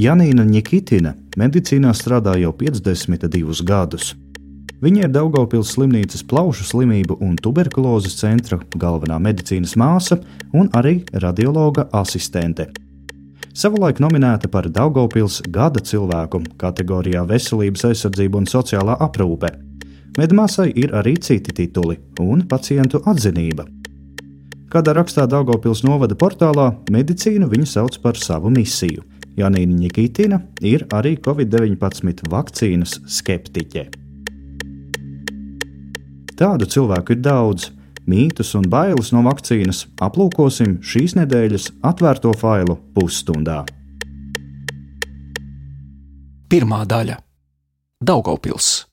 Janīna Nikitina medicīnā strādā jau 52 gadus. Viņa ir Daugaupils slimnīcas plaušu slimību un tuberkulozes centra galvenā medicīnas māsa un arī radiologa asistente. Savulaik nominēta par Daugaupils gada cilvēku kategorijā veselības aizsardzība un sociālā aprūpe. Medmāsai ir arī citi tituli un pacientu atzinība. Kādā rakstā Daugopils novada portālā, medicīnu viņa sauc par savu misiju. Janīna Nikitina ir arī Covid-19 vakcīnas skeptiķe. Tādu cilvēku ir daudz. Mītus un bailes no vakcīnas aplūkosim šīs nedēļas atvērto failu pusstundā. Pirmā daļa - Daugaupils.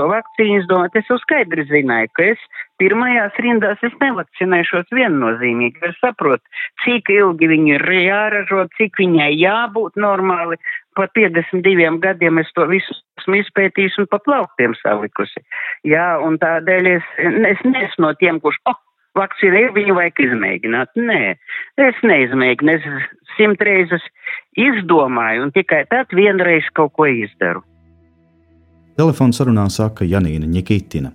To vakcīnu izdomāt, es jau skaidri zināju, ka es pirmajās rindās es nevakcinēšos viennozīmīgi. Es saprotu, cik ilgi viņi ir jāražo, cik viņai jābūt normāli, pa 52 gadiem es to visu esmu izpētījis un pa plauktiem salikusi. Jā, un tādēļ es, es neesmu no tiem, kurš, oh, vakcīna ir, viņu vajag izmēģināt. Nē, es neizmēģinu, es simt reizes izdomāju un tikai tad vienreiz kaut ko izdaru. Telefons sarunā saka Janīna Nikitina.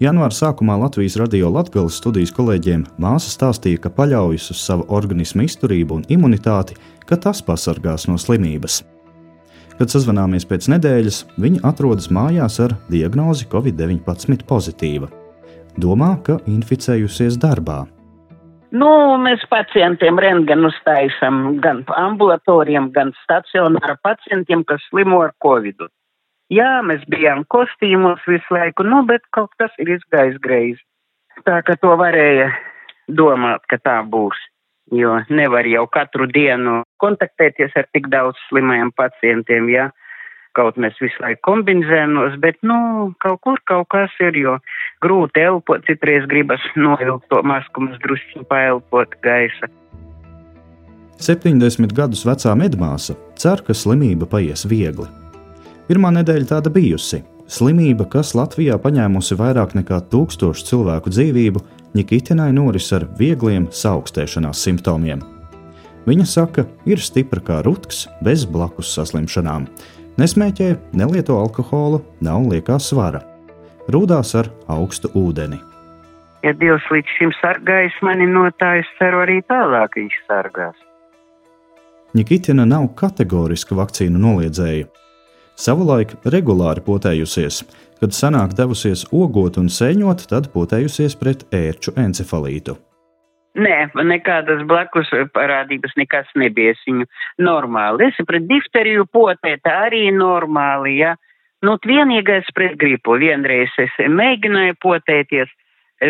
Janvāra sākumā Latvijas radio Latvijas studijas kolēģiem māsa stāstīja, ka paļaujas uz savu organismu izturību un imunitāti, ka tas pasargās no slimības. Kad sazvanāmies pēc nedēļas, viņa atrodas mājās ar diagnozi Covid-19 pozitīva. Domā, ka inficējusies darbā. Nu, mēs pacientiem rentgenu uztaisām gan ambulatoriem, gan stacionāra pacientiem, kas slimo ar covid. Jā, mēs bijām kostīmos visu laiku, nu, bet kaut kas ir izgājis greizi. Tā ka to varēja domāt, ka tā būs jo nevar jau katru dienu kontaktēties ar tik daudz slimajiem pacientiem. Ja? Kaut mēs visu laiku kombinēnos, bet, nu, kaut kur kaut kas ir, jo grūti elpot, citreiz gribas novilkt to masku, mums drusku paelpot gaisa. 70 gadus vecā medmāsa cer, ka slimība paies viegli. Pirmā nedēļa tāda bijusi. Slimība, kas Latvijā paņēmusi vairāk nekā tūkstošu cilvēku dzīvību, Nikitinai noris ar viegliem saaugstēšanās simptomiem. Viņa saka, ir stipra kā rutks, bez blakus saslimšanām. Nesmēķē, nelieto alkoholu, nav liekā svara. Rūdās ar augstu ūdeni. Ja Dievs līdz šim sargājis mani no tā, es ceru arī tālāk viņš sargās. Nikitina nav kategoriska vakcīnu noliedzēja. Savulaik regulāri potējusies, Kad senāk devusies ogot un sēņot, tad potējusies pret ērču encefalītu. Nē, nekādas blakus parādības nekas nebija. Viņu normāli. Es pret difteriju potēta arī normāli, ja. Nu, vienīgais pret gripu. Vienreiz es mēģināju potēties,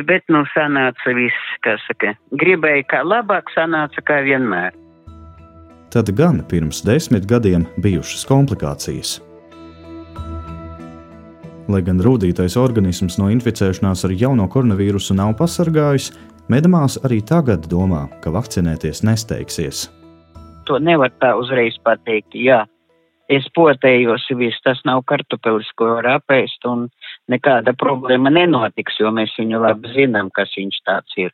bet, nu, sanāca viss, kas saka, gribēju kā labāk, sanāca kā vienmēr. Tad gan pirms desmit gadiem bijušas komplikācijas. Lai gan rūtītais organisms no inficēšanās ar jauno koronavīrusu nav pasargājis, medmās arī tagad domā, ka vakcinēties nesteigsies. To nevar tā uzreiz pateikt. Jā, es potējos, viss tas nav kartupelis, ko var apēst, un nekāda problēma nenotiks, jo mēs viņu labi zinām, kas viņš tāds ir.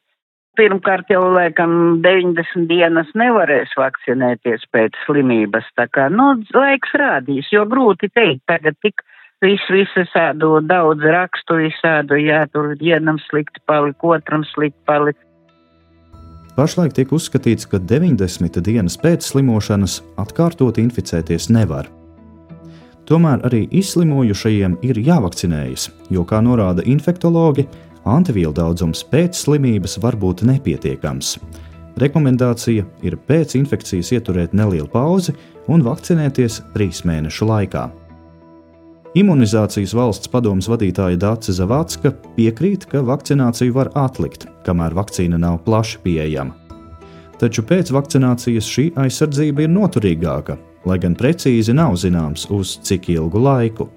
Pirmkārt, jau laikam 90 dienas nevarēs vakcinēties pēc slimības, tā kā, nu, laiks rādīs, jo grūti teikt, tagad tik visu, visu sādu, daudz rakstu visādu, jā, tur vienam slikti palika, otram slikti palika. Pašlaik tiek uzskatīts, ka 90 dienas pēc slimošanas atkārtot inficēties nevar. Tomēr arī izslimojušajiem ir jāvakcinējas, jo, kā norāda infektuologi, antivielu daudzums pēc slimības var būt nepietiekams. Rekomendācija ir pēc infekcijas ieturēt nelielu pauzi un vakcinēties trīs mēnešu laikā. Imunizācijas valsts padomus vadītāja Dāca Zavacka piekrīt, ka vakcināciju var atlikt, kamēr vakcīna nav plaši pieejama. Taču pēc vakcinācijas šī aizsardzība ir noturīgāka, lai gan precīzi nav zināms, uz cik ilgu laiku.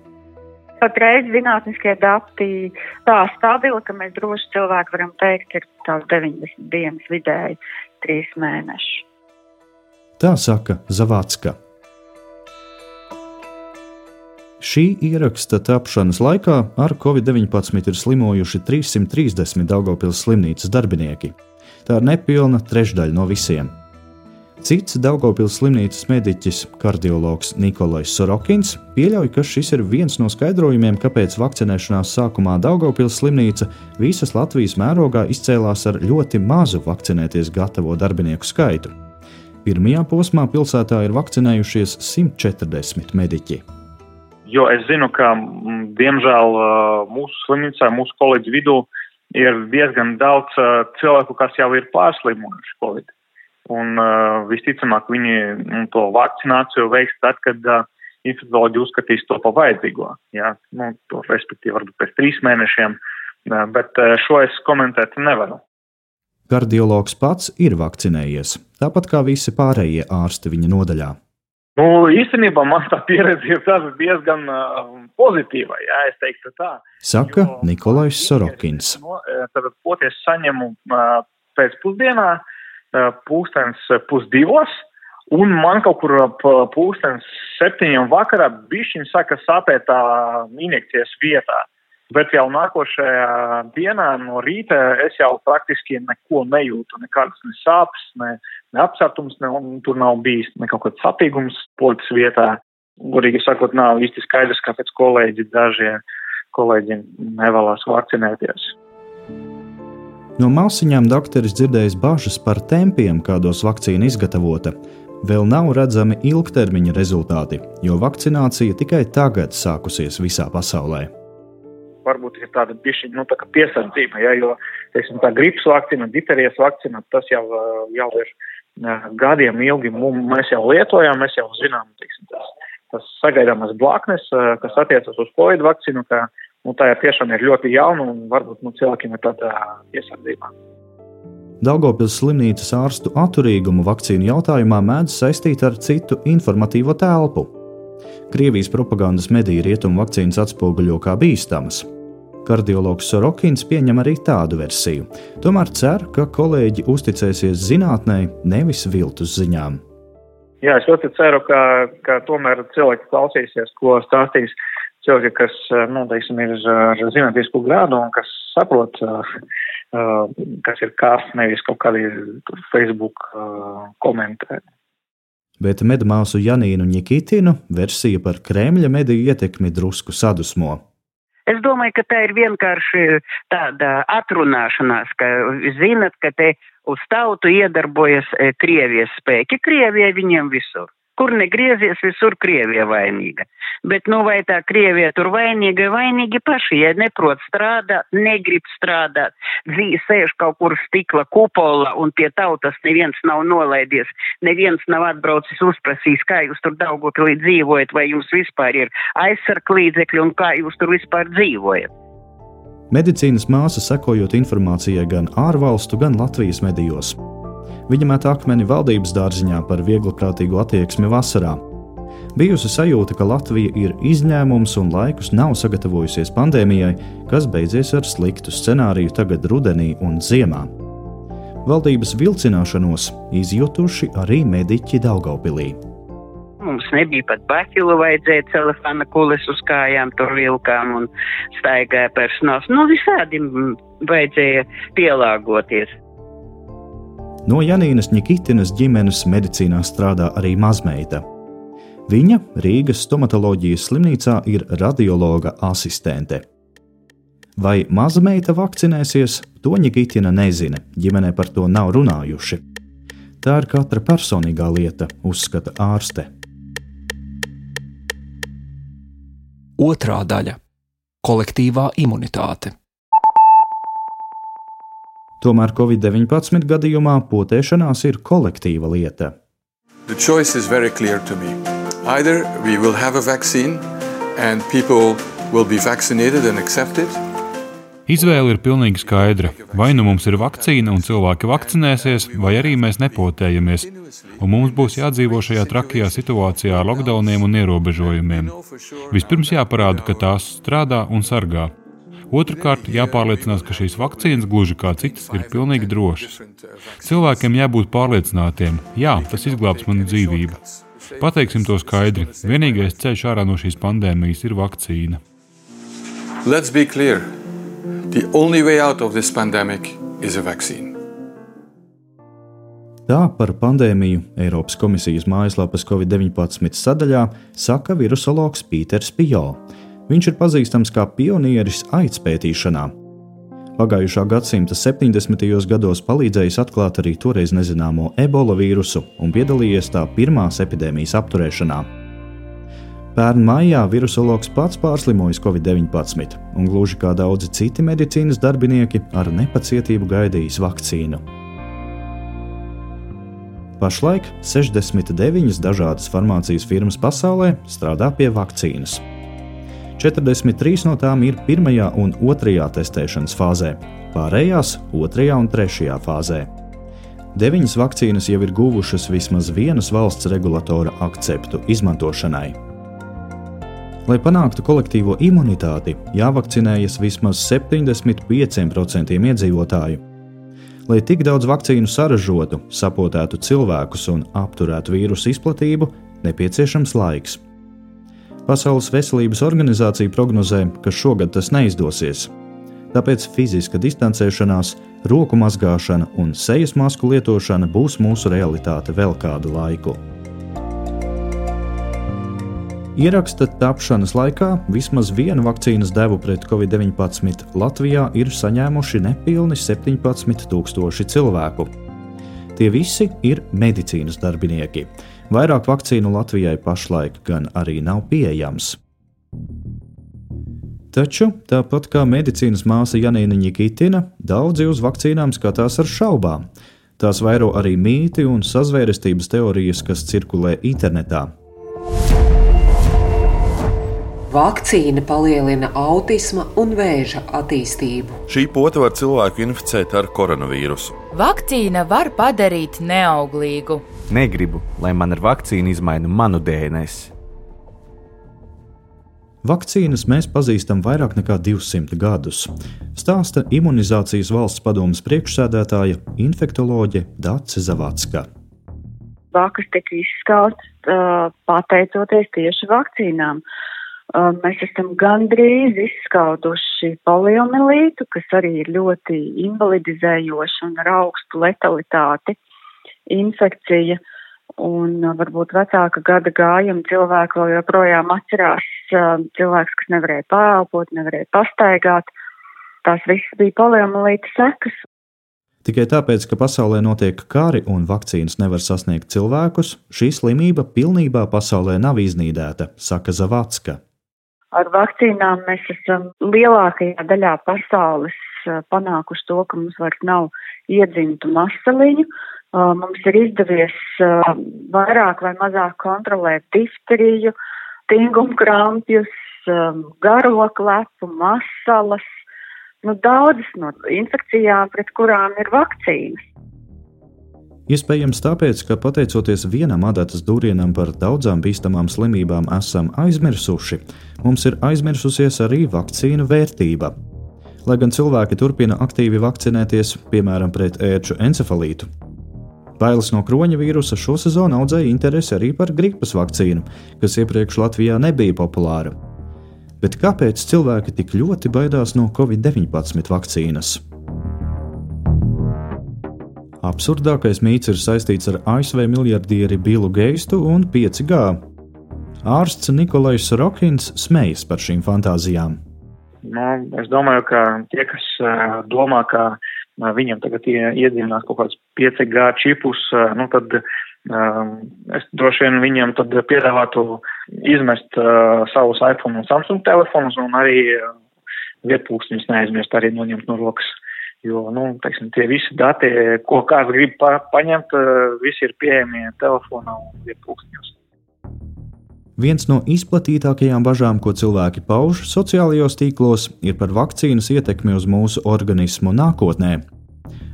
Patreiz zinātniskie dati tā stabili, ka mēs droši cilvēki varam teikt, ir tās 90 dienas vidēji, 3 mēneši. Tā saka Zavacka. Šī ieraksta tapšanas laikā ar covid-19 ir slimojuši 330 Daugopils slimnīcas darbinieki. Tā ir nepilna trešdaļa no visiem. Cits Daugopils slimnīcas mediķis, kardiologs Nikolais Sorokins, pieļauj, ka šis ir viens no skaidrojumiem, kāpēc vakcinēšanās sākumā Daugopils slimnīca visas Latvijas mērogā izcēlās ar ļoti mazu vakcinēties gatavo darbinieku skaitu. Pirmajā posmā pilsētā ir vakcinējušies 140 mediķi. Jo es zinu, ka diemžēl mūsu slimnīcā, mūsu kolēģu vidū ir diezgan daudz cilvēku, kas jau ir pārslimojuši Covid. Un visticamāk viņi nu, to vakcināciju veiks tad, kad infekcioloģi uzskatīs to pa vajadzīgo. Jā, nu, to respektīvi varbūt pēc trīs mēnešiem, bet šo es komentēt nevaru. Kardiologs pats ir vakcinējies, tāpat kā visi pārējie ārsti viņa nodaļā. Nu, īstenībā man tā pieredze ir diezgan uh, pozitīva, jā, es teiktu tā. Saka jo, Nikolais Sorokins. No, tad poties saņemu uh, pēcpusdienā, uh, pūkstens pusdivos, un man kaut kur ap pūkstens septiņiem vakarā bišķiņ saka sāpēt tā injekcijas vietā. Bet jau nākošajā dienā no rīta es jau praktiski neko nejūtu, nekādas ne sāpes, ne, ne apsartums, ne, tur nav bijis ne kaut kāds sapīgums poļas vietā. Gurīgi sakot, nav īsti skaidrs, kāpēc kolēģi dažie kolēģi nevēlas vakcinēties. No māsiņām doktoris dzirdējis bažas par tempiem, kādos vakcīna izgatavota. Vēl nav redzami ilgtermiņa rezultāti, jo vakcinācija tikai tagad sākusies visā pasaulē. Varbūt ir tāda bišķi, nu, tā piesardzība, ja, jo teiksim, tā gripas vakcīna, diterijas vakcīna, tas jau, jau ir gadiem ilgi mēs jau lietojam, mēs jau zinām, teiksim, tas, tas sagaidāmas blaknes, kas attiecas uz Covid vakcīnu, ka Nu, tā tiešām ir ļoti jauna un varbūt nu, cilvēkiem ir tāda piesardzība. Daugopils slimnīcas ārstu atturīgumu vakcīnu jautājumā mēdz saistīt ar citu informatīvo telpu. Krievijas propagandas mediju rietumu vakcīnas atspoguļo kā bīstamas. Kardiologs Sorokins pieņem arī tādu versiju, tomēr cer, ka kolēģi uzticēsies zinātnē, nevis viltus ziņām. Jā, es ļoti ceru, ka, ka tomēr cilvēki klausīsies, ko stāstīs cilvēki, kas, nu, teiksim, ir ar zinātnisku grādu un kas saprot, kas ir kas, nevis kaut kādi Facebook komentēri. Bet medmāsu Janīnu Nikitinu versija par Kremļa mediju ietekmi drusku sadusmo. Es domāju, ka tā ir vienkārši tāda atrunāšanās, ka zinat, ka te uz tautu iedarbojas Krievijas spēki. Krievija viņiem visur. Kur negriezies, visur Krievija vainīga. Bet, nu, vai tā Krievija tur vainīga, vainīgi paši, ja neprot strādāt, negrib strādāt, dzīve sēž kaut kur stikla kupola un pie tautas neviens nav nolaidies, neviens nav atbraucis uzprasījis, kā jūs tur Daugopilī dzīvojat, vai jums vispār ir aizsarglīdzekļi un kā jūs tur vispār dzīvojat. Medicīnas māsa sekojot informācijai gan ārvalstu, gan Latvijas medijos. Viņa met akmeni valdības dārziņā par viegliprātīgu attieksmi vasarā. Bijusi sajūta, ka Latvija ir izņēmums un laikus nav sagatavojusies pandēmijai, kas beidzies ar sliktu scenāriju tagad rudenī un ziemā. Valdības vilcināšanos izjutuši arī mediķi Daugaupilī. Mums nebija pat baķilu, vajadzēja telefona kulis uz kājām, tur vilkām un staigāja personāls. Nu, visādi vajadzēja pielāgoties. No Janīnas Nikitinas ģimenes medicīnā strādā arī mazmeita. Viņa Rīgas stomatoloģijas slimnīcā ir radiologa asistente. Vai mazmeita vakcinēsies, to Nikitina nezina, ģimenē par to nav runājuši. Tā ir katra personīgā lieta, uzskata ārste. Otra daļa - kolektīvā imunitāte. Tomēr Covid-19 gadījumā potēšanās ir kolektīva lieta. The choice is very clear to me. Either we will have a vaccine and people will be vaccinated and accepted. Izvēle ir pilnīgi skaidra. Vai nu mums ir vakcīna un cilvēki vakcinēsies, vai arī mēs nepotējamies, un mums būs jādzīvo šajā trakajā situācijā ar lockdowniem un ierobežojumiem. Vispirms jāparāda, ka tās strādā un sargā. Otrakārt, jāpārliecinās, ka šīs vakcīnas, gluži kā citas, ir pilnīgi drošas. Cilvēkiem jābūt pārliecinātiem, jā, tas izglābs manu dzīvību. Pateiksim to skaidri. Vienīgais ceļš ārā no šīs pandēmijas ir vakcīna. Let's be clear. The only way out of this pandemic is a vaccine. Tā par pandēmiju Eiropas komisijas mājaslapas Covid-19 sadaļā saka virusologs Pīters Pijo. Viņš ir pazīstams kā pionieris aids pētīšanā. Pagājušā gadsimta 70. gados palīdzējis atklāt arī toreiz nezināmo ebola vīrusu un piedalījies tā pirmās epidēmijas apturēšanā. Pērn maijā virusologs pats pārslimojis Covid-19, un gluži kā daudzi citi medicīnas darbinieki, ar nepacietību gaidījis vakcīnu. Pašlaik 69 dažādas farmācijas firmas pasaulē strādā pie vakcīnas. 43 no tām ir pirmajā un otrajā testēšanas fāzē, pārējās otrajā un trešajā fāzē. Deviņas vakcīnas jau ir guvušas vismaz vienas valsts regulatora akceptu izmantošanai. Lai panāktu kolektīvo imunitāti, jāvakcinējas vismaz 75% iedzīvotāju, Lai tik daudz vakcīnu saražotu, sapotētu cilvēkus un apturētu vīrusu izplatību, nepieciešams laiks. Pasaules veselības organizācija prognozē, ka šogad tas neizdosies. Tāpēc fiziska distancēšanās, roku mazgāšana un sejas masku lietošana būs mūsu realitāte vēl kādu laiku. Ieraksta tapšanas laikā vismaz vienu vakcīnas devu pret covid-19 Latvijā ir saņēmuši nepilni 17,000 cilvēku. Tie visi ir medicīnas darbinieki. Vairāk vakcīnu Latvijai pašlaik gan arī nav pieejams. Taču, tāpat kā medicīnas māsa Janīna Nikitina, daudzi uz vakcīnām skatās ar šaubām. Tās vairo arī mīti un sazvērestības teorijas, kas cirkulē internetā. Vakcīna palielina autisma un vēža attīstību. Šī pota var cilvēku inficēt ar koronavīrusu. Vakcīna var padarīt neauglīgu. Negribu, lai man ar vakcīnu izmaina manu DNS. Vakcīnas mēs pazīstam vairāk nekā 200 gadus. Stāsta imunizācijas valsts padomas priekšsēdētāja infektoloģe Dāce Zavacka. Vakas tika izskauts uh, pateicoties tieši vakcīnām. Uh, Mēs esam gandrīz izskauduši poliomielītu, kas arī ir ļoti invalidizējoša un ar augstu letalitāti infekcija. Un varbūt vecāka gada gājuma cilvēki vēl joprojām atcerās cilvēks, kas nevarēja pārelpot, nevarēja pastaigāt. Tās visas bija poliomielītas sekas. Tikai tāpēc, ka pasaulē notiek kari un vakcīnas nevar sasniegt cilvēkus, šī slimība pilnībā pasaulē nav iznīdēta, saka Zavatska. Ar vakcīnām mēs esam lielākajā daļā pasaules panākuši to, ka mums vairs nav iedzimtu masaliņu. Mums ir izdevies vairāk vai mazāk kontrolēt difteriju, tingumkrampjus, garoklepu, masalas, nu daudzas no infekcijām, pret kurām ir vakcīnas. Iespējams, tāpēc, ka pateicoties vienam adatas dūrienam par daudzām bīstamām slimībām esam aizmirsuši, mums ir aizmirsusies arī vakcīnu vērtība. Lai gan cilvēki turpina aktīvi vakcinēties, piemēram, pret ērču encefalītu. Bailes no kroņa vīrusa šo sezonu audzēja interesi arī par gripas vakcīnu, kas iepriekš Latvijā nebija populāra. Bet kāpēc cilvēki tik ļoti baidās no Covid-19 vakcīnas? Absurdākais mīts ir saistīts ar ASV miljardieri Billu Geistu un 5G. Ārsts Nikolais Rokins smejas par šīm fantāzijām. Nu, es domāju, ka tie, kas uh, domā, ka viņam tagad iedzīvinās kaut kādus 5G čipus, nu tad uh, es droši vien viņiem tad piedāvātu izmest uh, savus iPhone un Samsung telefonus un arī vietpūkstņus neaizmirst arī noņemt no rokas. Jo, nu, teiksim, tie visi dati, ko kāds grib pa paņemt, visi ir pieejami telefonā un vietpūkstņos. Viens no izplatītākajām bažām, ko cilvēki pauž sociālajos tīklos, ir par vakcīnas ietekmi uz mūsu organismu nākotnē.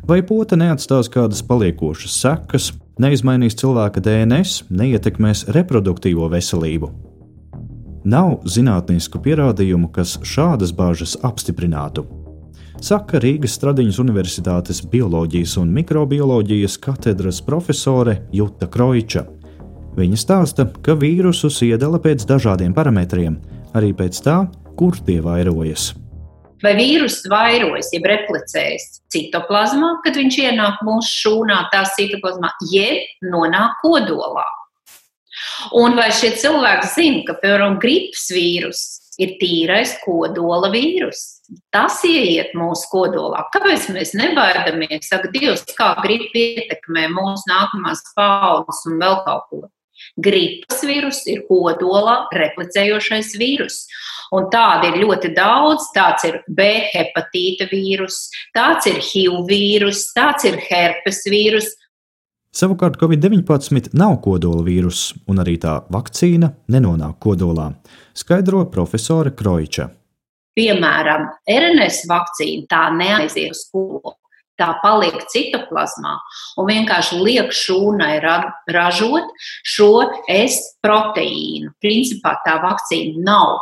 Vai pota neatstās kādas paliekošas sekas, neizmainīs cilvēka DNS, neietekmēs reproduktīvo veselību? Nav zinātnisku pierādījumu, kas šādas bažas apstiprinātu saka Rīgas Stradiņas Universitātes bioloģijas un mikrobioloģijas katedras profesore Juta Kroiča. Viņa stāsta, ka vīrusus iedala pēc dažādiem parametriem, arī pēc tā, kur tie vairojas. Vai vīruss vairojas, jeb replicējas citoplazmā, kad viņš ienāk mūsu šūnā, tās citoplazmā, jeb nonāk kodolā. Un vai šie cilvēki zina, ka, piemēram, gripas vīrus ir tīrais kodola vīrus? Tas ieiet mūsu kodolā. Kāpēc mēs nebaidamies? Saka, Dievs, kā gripa ietekmē mūsu nākamās paudzes un vēl kaut ko. Gripas vīrus ir kodolā replicējošais vīrus. Un tādi ir ļoti daudz. Tāds ir B hepatīta vīrus, tāds ir HIV vīrus, tāds ir herpes vīrus. Savukārt Covid-19 nav kodola vīruss, un arī tā vakcīna nenonāk kodolā, skaidro profesore Kroiča. Piemēram, RNS vakcīna tā neaiziet uz kodolu tā paliek citoplazmā un vienkārši liek šūnai ra ražot šo S proteīnu. Principā tā vakcīna nav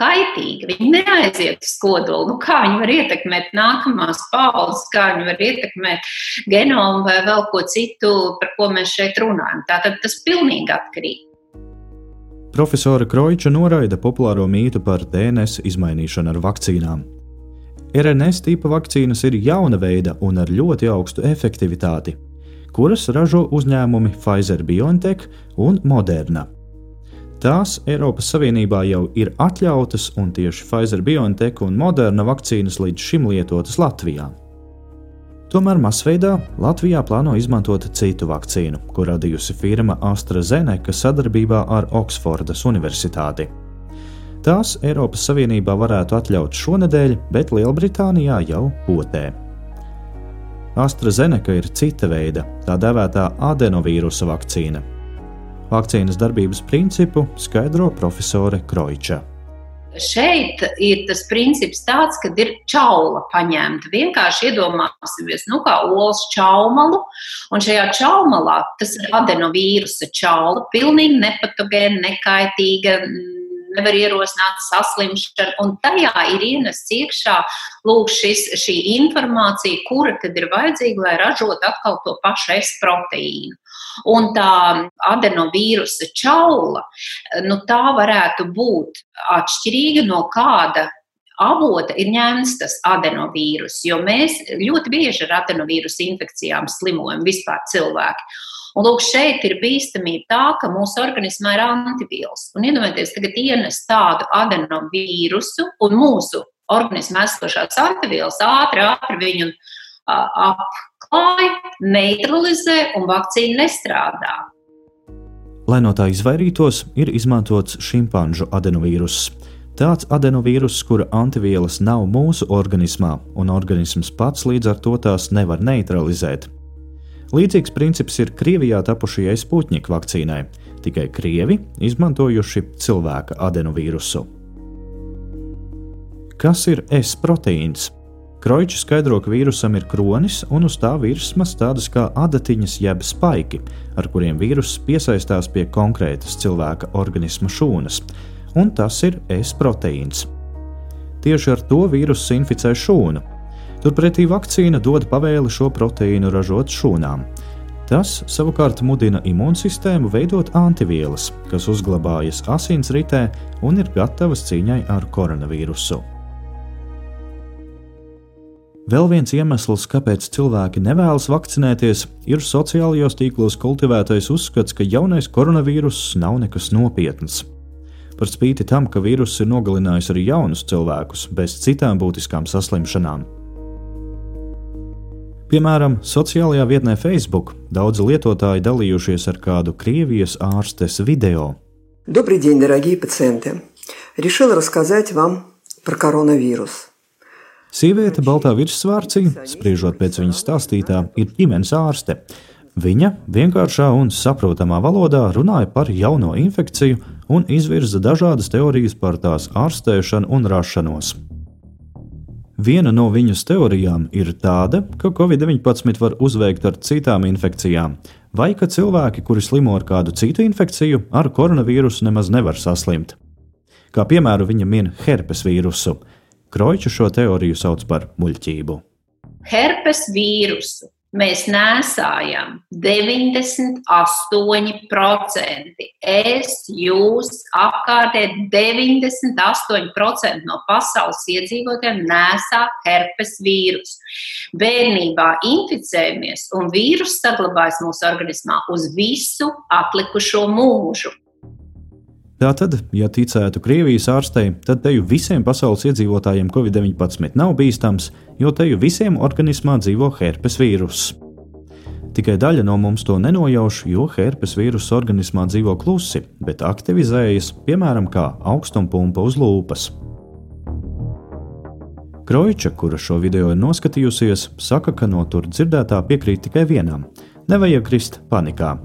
kaitīga. Viņi neaiziet uz kodolu. Nu, kā viņi var ietekmēt nākamās paudzes, kā viņi var ietekmēt genomu vai vēl ko citu, par ko mēs šeit runājam. Tātad tas pilnīgi atkarīgi. Profesora Kroiča noraida populāro mītu par DNS izmainīšanu ar vakcīnām. RNS tipa vakcīnas ir jauna veida un ar ļoti augstu efektivitāti, kuras ražo uzņēmumi Pfizer BioNTech un Moderna. Tās Eiropas Savienībā jau ir atļautas, un tieši Pfizer BioNTech un Moderna vakcīnas līdz šim lietotas Latvijā. Tomēr masveidā Latvijā plāno izmantot citu vakcīnu, ko radījusi firma AstraZeneca sadarbībā ar Oksfordas Universitāti. Tās Eiropas Savienībā varētu atļaut šonadēļ, bet Lielbritānijā jau potē. AstraZeneca ir cita veida, tā dēvētā adenovīrusa vakcīna. Vakcīnas darbības principu skaidro profesore Kroiča. Šeit ir tas princips tāds, ka ir čaula paņemta. Vienkārši iedomāsimies, nu, kā olas čaumalu, un šajā čaumalā tas ir adenovīrusa čaula, pilnīgi nepatogēna, nekaitīga, nevar ierosināt saslimšanu, un tajā ir ienests iekšā lūk, šis, šī informācija, kura tad ir vajadzīga, lai ražotu atkal to pašu S proteīnu. Un tā adenovīrusa čaula, nu, tā varētu būt atšķirīga no kāda avota ir ņemts tas adenovīrus, jo mēs ļoti bieži ar adenovīrusu infekcijām slimojam vispār cilvēki. Un lūk, šeit ir bīstamība tā, ka mūsu organismā ir antivielas. Un iedomājieties, tagad ienes tādu adenovīrusu un mūsu organismā esošās antivielas ātri, ātri viņu apklāj, neutralizē un vakcīna nestrādā. Lai no tā izvairītos, ir izmantots šimpanžu adenovīruss. Tāds adenovīruss, kura antivielas nav mūsu organismā, un organisms pats līdz ar to tās nevar neutralizēt. Līdzīgs princips ir Krievijā tapušajai Sputņika vakcīnai, tikai Krievi izmantojuši cilvēka adenovīrusu. Kas ir S proteīns? Kroičs skaidro, ka vīrusam ir kronis un uz tā virsmas tādas kā adatiņas jeb spaiki, ar kuriem vīruss piesaistās pie konkrētas cilvēka organisma šūnas, un tas ir S proteīns. Tieši ar to vīruss inficē šūnu, Turpretī vakcīna dod pavēli šo proteīnu ražot šūnām. Tas savukārt mudina imūnsistēmu veidot antivielas, kas uzglabājas asinsritē un ir gatavas cīņai ar koronavīrusu. Vēl viens iemesls, kāpēc cilvēki nevēlas vakcinēties, ir sociālajos tīklos kultivētais uzskats, ka jaunais koronavīruss nav nekas nopietns. Par spīti tam, ka vīruss ir nogalinājis arī jaunus cilvēkus bez citām būtiskām saslimšanām. Piemēram, sociālajā vietnē Facebook daudzi lietotāji dalījušies ar kādu Krievijas ārstes video. Добрый день, дорогие пациенты! Решила рассказать вам про коронавирус. Sieviete baltā virssvārcī, spriežot pēc viņas stāstītā, ir ģimenes ārste. Viņa vienkāršā un saprotamā valodā runāja par jauno infekciju un izvirza dažādas teorijas par tās ārstēšanu un rašanos. Viena no viņas teorijām ir tāda, ka Covid-19 var uzveikt ar citām infekcijām, vai ka cilvēki, kuri slimo ar kādu citu infekciju, ar koronavīrusu nemaz nevar saslimt. Kā piemēru viņa min herpes vīrusu. Kroiču šo teoriju sauc par muļķību. Herpes vīrusu mēs nesājam 98%. Es, jūs, apkārtē 98% no pasaules iedzīvotājiem nesā herpes vīrusu. Bērnībā inficējamies, un vīrus saglabājas mūsu organismā uz visu atlikušo mūžu. Tātad, ja ticētu Krievijas ārstei, tad teju visiem pasaules iedzīvotājiem Covid-19 nav bīstams, jo teju visiem organismā dzīvo herpes vīruss. Tikai daļa no mums to nenojauš, jo herpes vīruss organismā dzīvo klusi, bet aktivizējas, piemēram, kā augstumpumpa uz lūpas. Kroiča, kura šo video ir noskatījusies, saka, ka no tur dzirdētā piekrīt tikai vienam - nevajag krist panikā.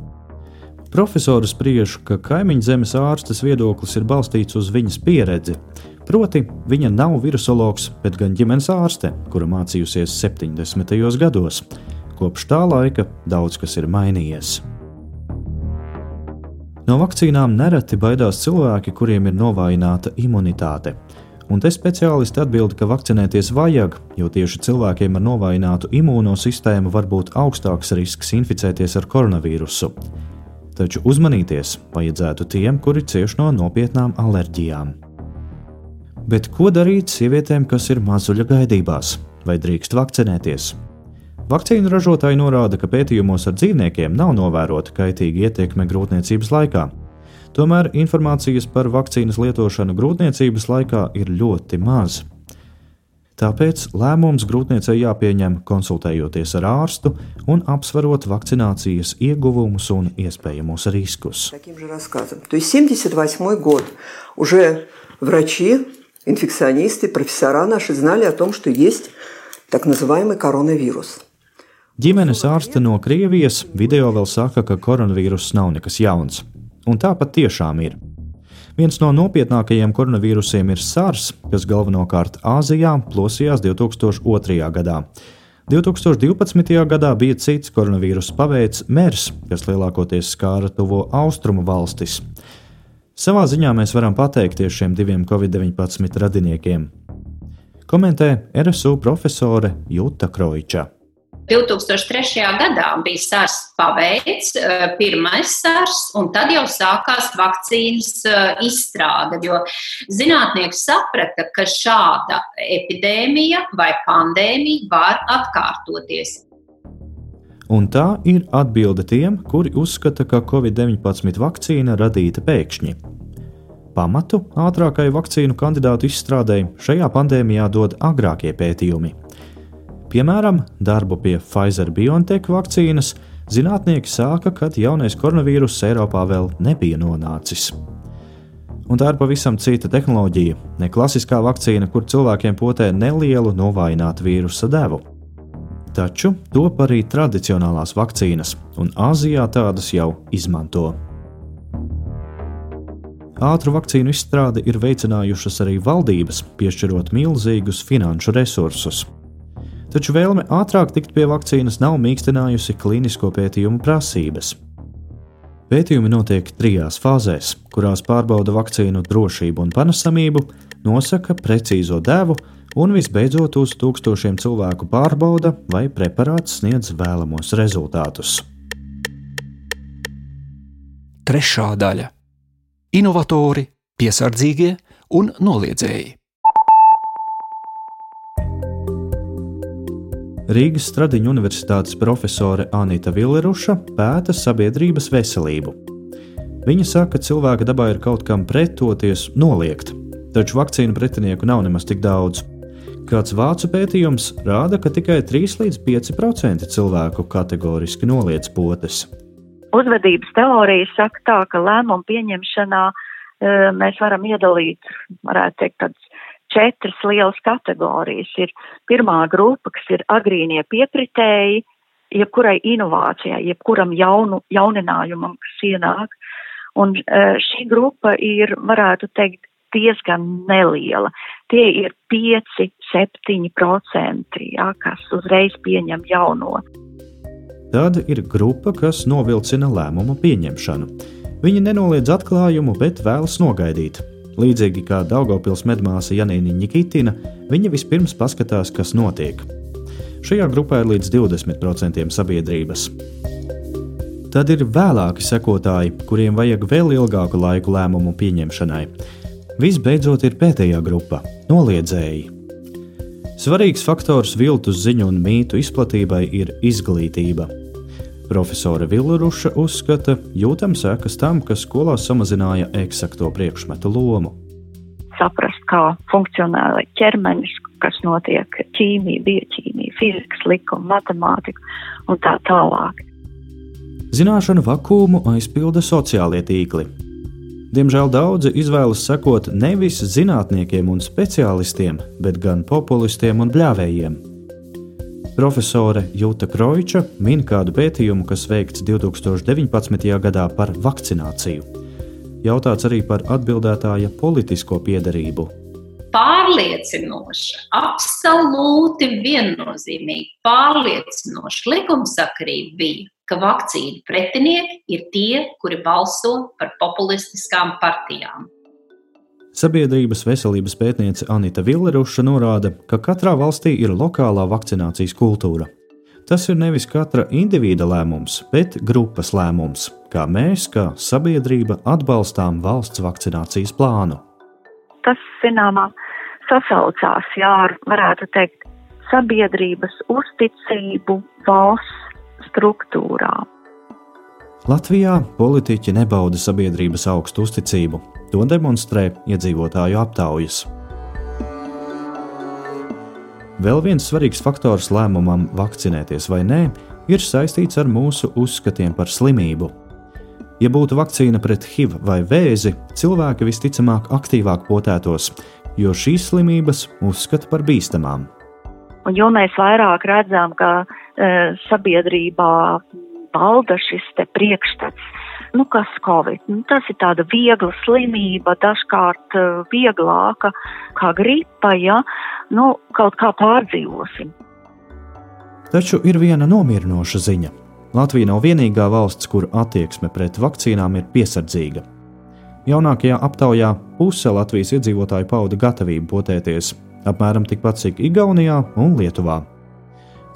Profesors spriež, ka kaimiņu zemes ārstes viedoklis ir balstīts uz viņas pieredzi. Proti, viņa nav virusologs, bet gan ģimenes ārste, kura mācījusies 70. gados. Kopš tā laika daudz kas ir mainījies. No vakcīnām nereti baidās cilvēki, kuriem ir novājināta imunitāte. Un te speciālisti atbild, ka vakcinēties vajag, jo tieši cilvēkiem ar novājinātu imūnosistēmu var būt augstāks risks inficēties ar koronavīrusu taču uzmanīties vajadzētu tiem, kuri cieš no nopietnām alerģijām. Bet ko darīt sievietēm, kas ir mazuļa gaidībās, vai drīkst vakcinēties? Vakcīnu ražotāji norāda, ka pētījumos ar dzīvniekiem nav novērota kaitīga ietekme grūtniecības laikā. Tomēr informācijas par vakcīnas lietošanu grūtniecības laikā ir ļoti maz. Tāpēc lēmums grūtniecei jāpieņem konsultējoties ar ārstu un apsverot vakcinācijas ieguvumus un iespējamos riskus. То есть 78 год уже врачи, инфекционисты, профессора наши знали о том, что есть так называемый коронавирус. Ģimenes ārste no Krievijas video vēl saka, ka koronavīruss nav nekas jauns. Un tā pat tiešām ir. Viens no nopietnākajiem koronavīrusiem ir SARS, kas galvenokārt Āzijā plosījās 2002. gadā. 2012. gadā bija cits koronavīrus paveids MERS, kas lielākoties skāra tuvo austrumu valstis. Savā ziņā mēs varam pateikties šiem diviem covid-19 radiniekiem. Komentē RSU profesore Juta Kroiča. 2003. gadā bija SARS paveids, eh, pirmais SARS, un tad jau sākās vakcīnas eh, izstrāde, jo zinātnieki saprata, ka šāda epidēmija vai pandēmija var atkārtoties. Un tā ir atbilde tiem, kuri uzskata, ka Covid-19 vakcīna radīta pēkšņi. Pamatu ātrākai vakcīnu kandidātu izstrādēji šajā pandēmijā dod agrākie pētījumi. Piemēram, darbu pie Pfizer BioNTech vakcīnas zinātnieki sāka, kad jaunais koronavīruss Eiropā vēl nebija nonācis. Un tā ir pavisam cita tehnoloģija, ne klasiskā vakcīna, kur cilvēkiem potē nelielu novājinātu vīrusa devu. Taču top arī tradicionālās vakcīnas, un Āzijā tādas jau izmanto. Ātru vakcīnu izstrādi ir veicinājušas arī valdības, piešķirot milzīgus finanšu resursus taču vēlme ātrāk tikt pie vakcīnas nav mīkstinājusi klīnisko pētījumu prasības. Pētījumi notiek trijās fāzēs, kurās pārbauda vakcīnu drošību un panesamību, nosaka precīzo devu un visbeidzot uz tūkstošiem cilvēku pārbauda, vai preparāts sniedz vēlamos rezultātus. Trešā daļa - inovatori, piesardzīgie un noliedzēji. Rīgas Stradiņu universitātes profesore Anita Villeruša pēta sabiedrības veselību. Viņa saka, ka cilvēka dabā ir kaut kam pretoties, noliegt, taču vakcīnu pretinieku nav nemaz tik daudz. Kāds vācu pētījums rāda, ka tikai 3 līdz 5% cilvēku kategoriski noliedz potes. Uzvedības teorija saka tā, ka lēmumu pieņemšanā e, mēs varam iedalīt, varētu teikt, tādas četras lielas kategorijas. Ir pirmā grupa, kas ir agrīnie piekritēji, jebkurai inovācijai, jebkuram jaunu, jauninājumam, kas ienāk. Un e, šī grupa ir, varētu teikt, diezgan neliela. Tie ir 5-7%, jā, kas uzreiz pieņem jauno. Tad ir grupa, kas novilcina lēmumu pieņemšanu. Viņi nenoliedz atklājumu, bet vēlas nogaidīt, Līdzīgi kā Daugopils medmāsa Janīna Nikitina, viņa vispirms paskatās, kas notiek. Šajā grupā ir līdz 20% sabiedrības. Tad ir vēlāki sekotāji, kuriem vajag vēl ilgāku laiku lēmumu pieņemšanai. Visbeidzot, ir pēdējā grupa - noliedzēji. Svarīgs faktors viltus ziņu un mītu izplatībai ir izglītība. Profesore Viluruša uzskata, jūtam sekas tam, ka skolās samazināja eksakto priekšmetu lomu. Saprast, kā funkcionē ķermenis, kas notiek ķīmija, bioķīmija, fizikas likuma, matemātika un tā tālāk. Zināšanu vakumu aizpilda sociālie tīkli. Diemžēl daudzi izvēlas sekot nevis zinātniekiem un speciālistiem, bet gan populistiem un bļāvējiem. Profesore Jūta Kroiča min kādu pētījumu, kas veikts 2019. gadā par vakcināciju. Jautāts arī par atbildētāja politisko piedarību. Pārliecinoša, absolūti viennozīmīgi pārliecinoša likumsakarība bija ka vakcīnu pretinieki ir tie, kuri balso par populistiskām partijām. Sabiedrības veselības pētniece Anita Villeruša norāda, ka katrā valstī ir lokālā vakcinācijas kultūra. Tas ir nevis katra individa lēmums, bet grupas lēmums, kā mēs, kā sabiedrība, atbalstām valsts vakcinācijas plānu. Tas, zināmā, sasaucās, jā, varētu teikt, sabiedrības uzticību valsts struktūrām. Latvijā politiķi nebauda sabiedrības augstu uzticību. To demonstrē iedzīvotāju aptaujas. Vēl viens svarīgs faktors lēmumam vakcinēties vai nē ir saistīts ar mūsu uzskatiem par slimību. Ja būtu vakcīna pret HIV vai vēzi, cilvēki visticamāk aktīvāk potētos, jo šīs slimības uzskata par bīstamām. Un jo mēs vairāk redzam, ka e, sabiedrībā valda šis priekšstats, nu, kas Covid, nu, tas ir tāda viegla slimība, dažkārt e, vieglāka kā gripa, ja, nu, kaut kā pārdzīvosim. Taču ir viena nomierinoša ziņa. Latvija nav vienīgā valsts, kur attieksme pret vakcīnām ir piesardzīga. Jaunākajā aptaujā puse Latvijas iedzīvotāju pauda gatavību potēties, apmēram tikpat cik Igaunijā un Lietuvā.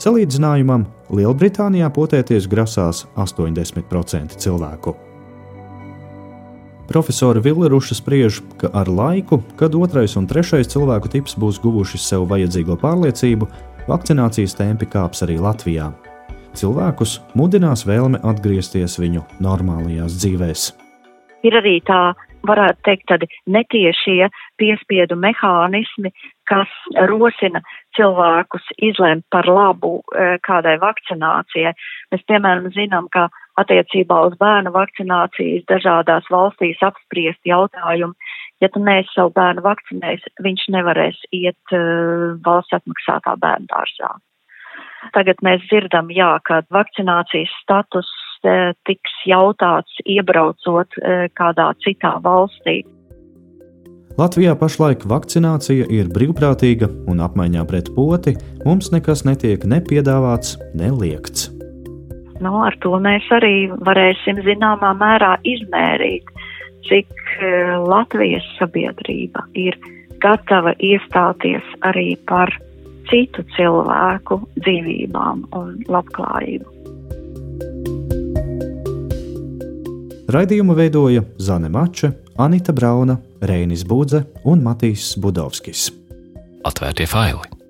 Salīdzinājumam Lielbritānijā potēties grasās 80% cilvēku. Profesori Villeruša spriež, ka ar laiku, kad otrais un trešais cilvēku tips būs guvuši sev vajadzīgo pārliecību, vakcinācijas tempi kāps arī Latvijā. Cilvēkus mudinās vēlme atgriezties viņu normālajās dzīvēm. Ir arī tā varētu teikt, tādi netiešie piespiedu mehānismi, kas rosina cilvēkus izlemt par labu e, kādai vakcinācijai. Mēs, piemēram, zinām, ka attiecībā uz bērnu vakcinācijas dažādās valstīs apspriest jautājumu, ja tu neesi savu bērnu vakcinējis, viņš nevarēs iet uh, valsts atmaksātā bērnu dārzā. Tagad mēs dzirdam, jā, ka vakcinācijas status E, tiks jautāts iebraucot e, kādā citā valstī. Latvijā pašlaik vakcinācija ir brīvprātīga, un apmaiņā pret poti mums nekas netiek ne piedāvāts, ne liekts. Nu, ar to mēs arī varēsim zināmā mērā izmērīt, cik e, Latvijas sabiedrība ir gatava iestāties arī par citu cilvēku dzīvībām un labklājību. Raidījumu veidoja Zane Mača, Anita Brauna, Reinis Budze un Matīs Budovskis. Atvērtie faili!